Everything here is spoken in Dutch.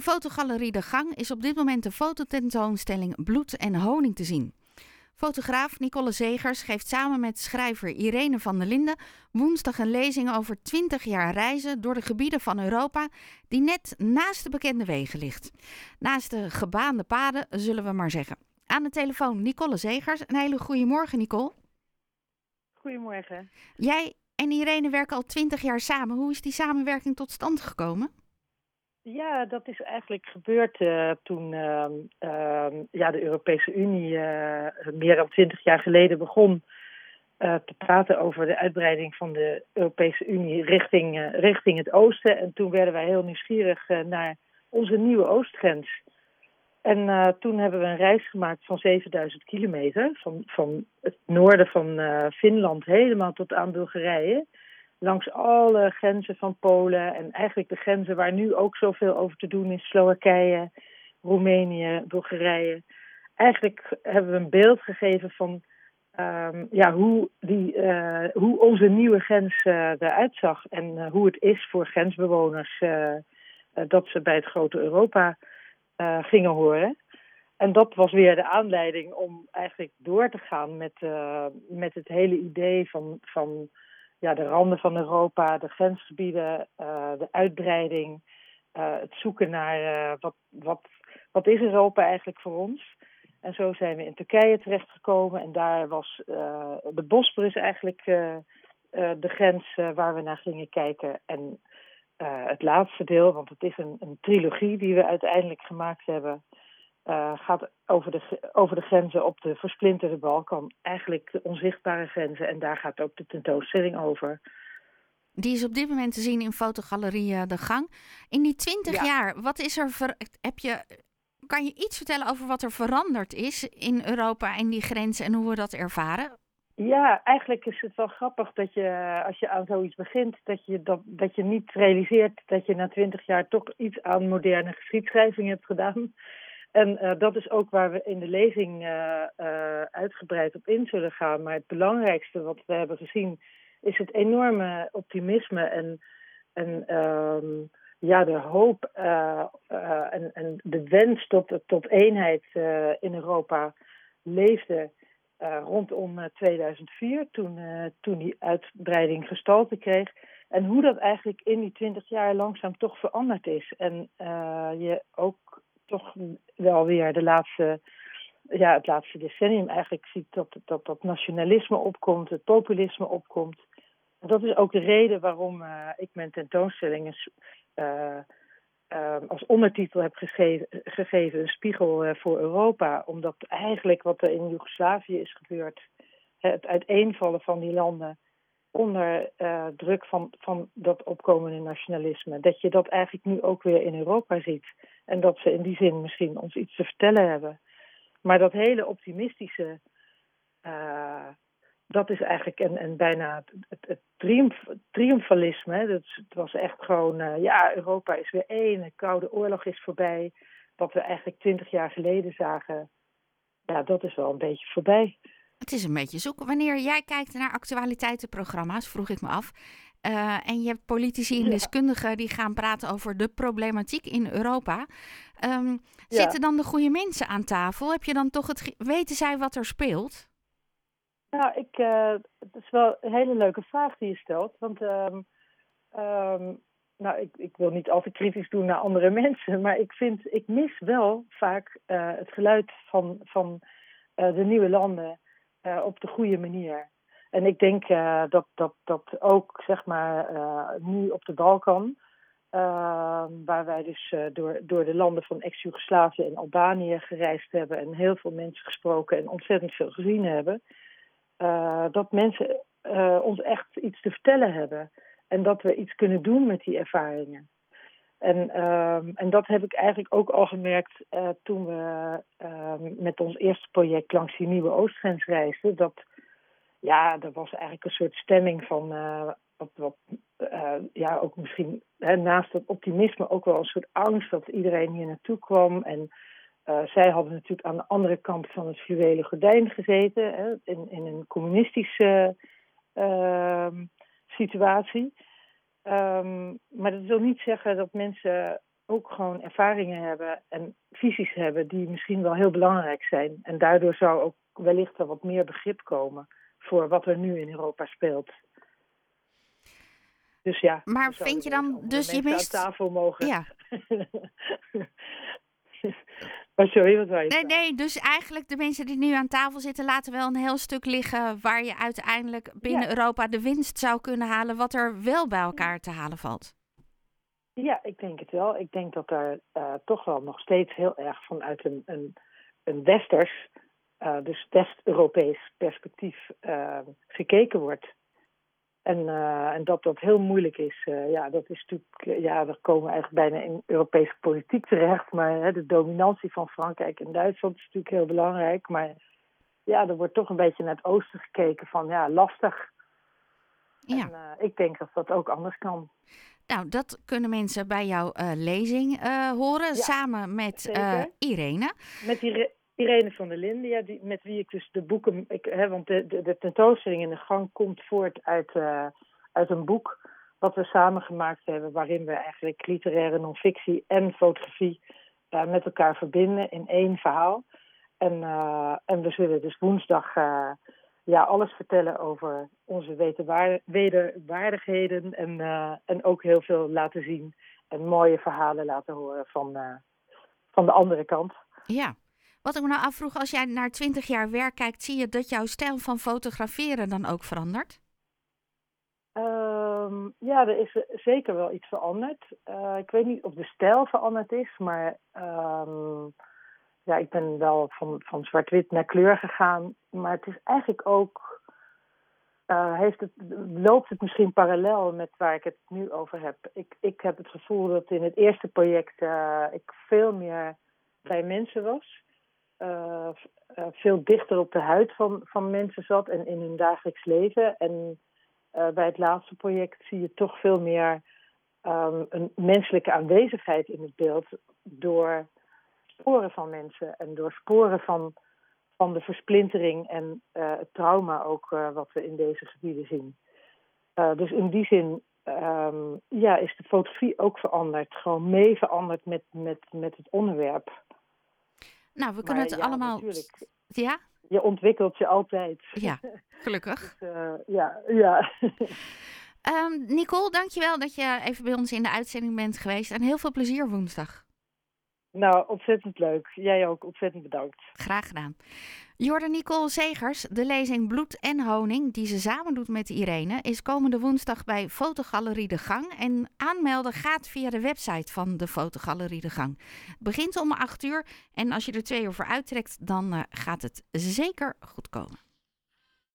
In fotogalerie De Gang is op dit moment de fototentoonstelling Bloed en Honing te zien. Fotograaf Nicole Zegers geeft samen met schrijver Irene van der Linden woensdag een lezing over 20 jaar reizen door de gebieden van Europa die net naast de bekende wegen ligt. Naast de gebaande paden, zullen we maar zeggen. Aan de telefoon Nicole Zegers. Een hele goede morgen, Nicole. Goedemorgen. Jij en Irene werken al 20 jaar samen. Hoe is die samenwerking tot stand gekomen? Ja, dat is eigenlijk gebeurd uh, toen uh, uh, ja, de Europese Unie eh, meer dan twintig jaar geleden begon eh, te praten over de uitbreiding van de Europese Unie richting, richting het oosten. En toen werden wij heel nieuwsgierig naar onze nieuwe oostgrens. En toen hebben we een reis gemaakt van 7000 kilometer, van, van het noorden van Finland helemaal tot aan Bulgarije langs alle grenzen van Polen en eigenlijk de grenzen waar nu ook zoveel over te doen is, Slowakije, Roemenië, Bulgarije. Eigenlijk hebben we een beeld gegeven van um, ja, hoe, die, uh, hoe onze nieuwe grens uh, eruit zag en uh, hoe het is voor grensbewoners dat ze bij het grote Europa gingen horen. En dat was weer de aanleiding om eigenlijk door te gaan met, met het hele idee van, van ja, de randen van Europa, de grensgebieden, uh, de uitbreiding, uh, het zoeken naar uh, wat, wat, wat is Europa eigenlijk voor ons. En zo zijn we in Turkije terechtgekomen en daar was de Bosporus eigenlijk de grens waar we naar gingen kijken. En het laatste deel, want het is een, een trilogie die we uiteindelijk gemaakt hebben, uh, gaat over de, over de grenzen op de versplinterde Balkan. Eigenlijk de onzichtbare grenzen. En daar gaat ook de tentoonstelling over. Die is op dit moment te zien in fotogalerie eh, De Gang. In die twintig jaar, wat is er ver... heb je, kan je iets vertellen over wat er veranderd is in Europa en die grenzen en hoe we dat ervaren? Ja, eigenlijk is het wel grappig dat je, als je aan zoiets begint, dat je, dat, dat je niet realiseert dat je na twintig jaar toch iets aan moderne geschiedschrijving hebt gedaan. En uh, dat is ook waar we in de lezing uh, uh, uitgebreid op in zullen gaan. Maar het belangrijkste wat we hebben gezien is het enorme optimisme en, en um, ja, de hoop en, en de wens tot, tot eenheid in Europa leefde rondom 2004, toen, toen die uitbreiding gestalte kreeg. En hoe dat eigenlijk in die twintig jaar langzaam toch veranderd is. En je ook toch wel weer de laatste, ja, het laatste decennium eigenlijk ziet dat, dat dat nationalisme opkomt, het populisme opkomt. Dat is ook de reden waarom uh, ik mijn tentoonstellingen uh, uh, als ondertitel heb gegeven, gegeven een spiegel voor Europa. Omdat eigenlijk wat er in Joegoslavië is gebeurd, het uiteenvallen van die landen onder druk van, van dat opkomende nationalisme, dat je dat eigenlijk nu ook weer in Europa ziet. En dat ze in die zin misschien ons iets te vertellen hebben. Maar dat hele optimistische, uh, dat is eigenlijk een, een bijna het, het triomf, triomfalisme. Dat, het was echt gewoon, uh, ja, Europa is weer één, de Koude Oorlog is voorbij. Wat we eigenlijk twintig jaar geleden zagen, ja, dat is wel een beetje voorbij. Het is een beetje zoeken. Wanneer jij kijkt naar actualiteitenprogramma's, vroeg ik me af. Uh, en je hebt politici en deskundigen die gaan praten over de problematiek in Europa. Um, ja. Zitten dan de goede mensen aan tafel? Heb je dan toch het. Weten zij wat er speelt? Nou, ik, uh, het is wel een hele leuke vraag die je stelt. Want um, um, nou, ik, ik wil niet altijd kritisch doen naar andere mensen. Maar ik vind, ik mis wel vaak uh, het geluid van, van de nieuwe landen op de goede manier. En ik denk uh, dat, dat, dat ook, zeg maar, uh, nu op de Balkan, waar wij dus door, door de landen van ex-Jugoslavië en Albanië gereisd hebben en heel veel mensen gesproken en ontzettend veel gezien hebben, dat mensen ons echt iets te vertellen hebben en dat we iets kunnen doen met die ervaringen. En, ehm, en dat heb ik eigenlijk ook al gemerkt toen we ehm, met ons eerste project langs die nieuwe oostgrens reisden. Dat ja, er was eigenlijk een soort stemming van uh, wat, uh, ja, ook misschien hè, naast het optimisme ook wel een soort angst dat iedereen hier naartoe kwam. En zij hadden natuurlijk aan de andere kant van het fluwelen gordijn gezeten, hè, in, in een communistische situatie. Um, maar dat wil niet zeggen dat mensen ook gewoon ervaringen hebben en visies hebben die misschien wel heel belangrijk zijn. En daardoor zou ook wellicht wel wat meer begrip komen voor wat er nu in Europa speelt. Dus ja. Maar vind je dan, dus je aan tafel mogen. Ja. sorry, wat wij. Nee, nee, dus eigenlijk de mensen die nu aan tafel zitten laten wel een heel stuk liggen waar je uiteindelijk binnen Europa de winst zou kunnen halen, wat er wel bij elkaar te halen valt. Ja, ik denk het wel. Ik denk dat er uh, toch wel nog steeds heel erg vanuit een, een, een westers, uh, dus West-Europees perspectief uh, gekeken wordt. En, en dat dat heel moeilijk is, ja, dat is natuurlijk, ja, daar komen we eigenlijk bijna in Europese politiek terecht. Maar hè, de dominantie van Frankrijk en Duitsland is natuurlijk heel belangrijk. Maar ja, er wordt toch een beetje naar het oosten gekeken van, ja, lastig. Ja. En ik denk dat dat ook anders kan. Nou, dat kunnen mensen bij jouw lezing horen, samen met Irene. Met Irene van der Linden, die, met wie ik dus de boeken... Ik, hè, want de, de, de, tentoonstelling in de gang komt voort uit, uit een boek... wat we samen gemaakt hebben, waarin we eigenlijk literaire non-fictie en fotografie met elkaar verbinden in één verhaal. En, en we zullen dus woensdag ja, alles vertellen over onze wederwaardigheden en, en ook heel veel laten zien en mooie verhalen laten horen van, van de andere kant. Ja, wat ik me nou afvroeg, als jij naar twintig jaar werk kijkt, zie je dat jouw stijl van fotograferen dan ook verandert? Um, ja, er is zeker wel iets veranderd. Uh, ik weet niet of de stijl veranderd is, maar um, ja, ik ben wel van, van zwart-wit naar kleur gegaan. Maar het is eigenlijk ook. Uh, heeft het, loopt het misschien parallel met waar ik het nu over heb? Ik, ik heb het gevoel dat in het eerste project uh, ik veel meer bij mensen was. Uh, veel dichter op de huid van, van mensen zat en in hun dagelijks leven. En bij het laatste project zie je toch veel meer um, een menselijke aanwezigheid in het beeld. Door sporen van mensen en door sporen van, van de versplintering en het trauma ook wat we in deze gebieden zien. Dus in die zin um, ja, is de fotografie ook veranderd. Gewoon mee veranderd met, met, met het onderwerp. Nou, we kunnen het ja, allemaal... Natuurlijk. Ja? Je ontwikkelt je altijd. Ja, gelukkig. dus, ja, ja. um, Nicole, dankjewel dat je even bij ons in de uitzending bent geweest. En heel veel plezier woensdag. Nou, ontzettend leuk. Jij ook, ontzettend bedankt. Graag gedaan. Jordan Nicole Zegers, de lezing Bloed en Honing, die ze samen doet met Irene, is komende woensdag bij Fotogalerie De Gang. En aanmelden gaat via de website van de Fotogalerie De Gang. Het begint om 8 uur en als je er twee uur voor uittrekt, dan uh, gaat het zeker goed komen.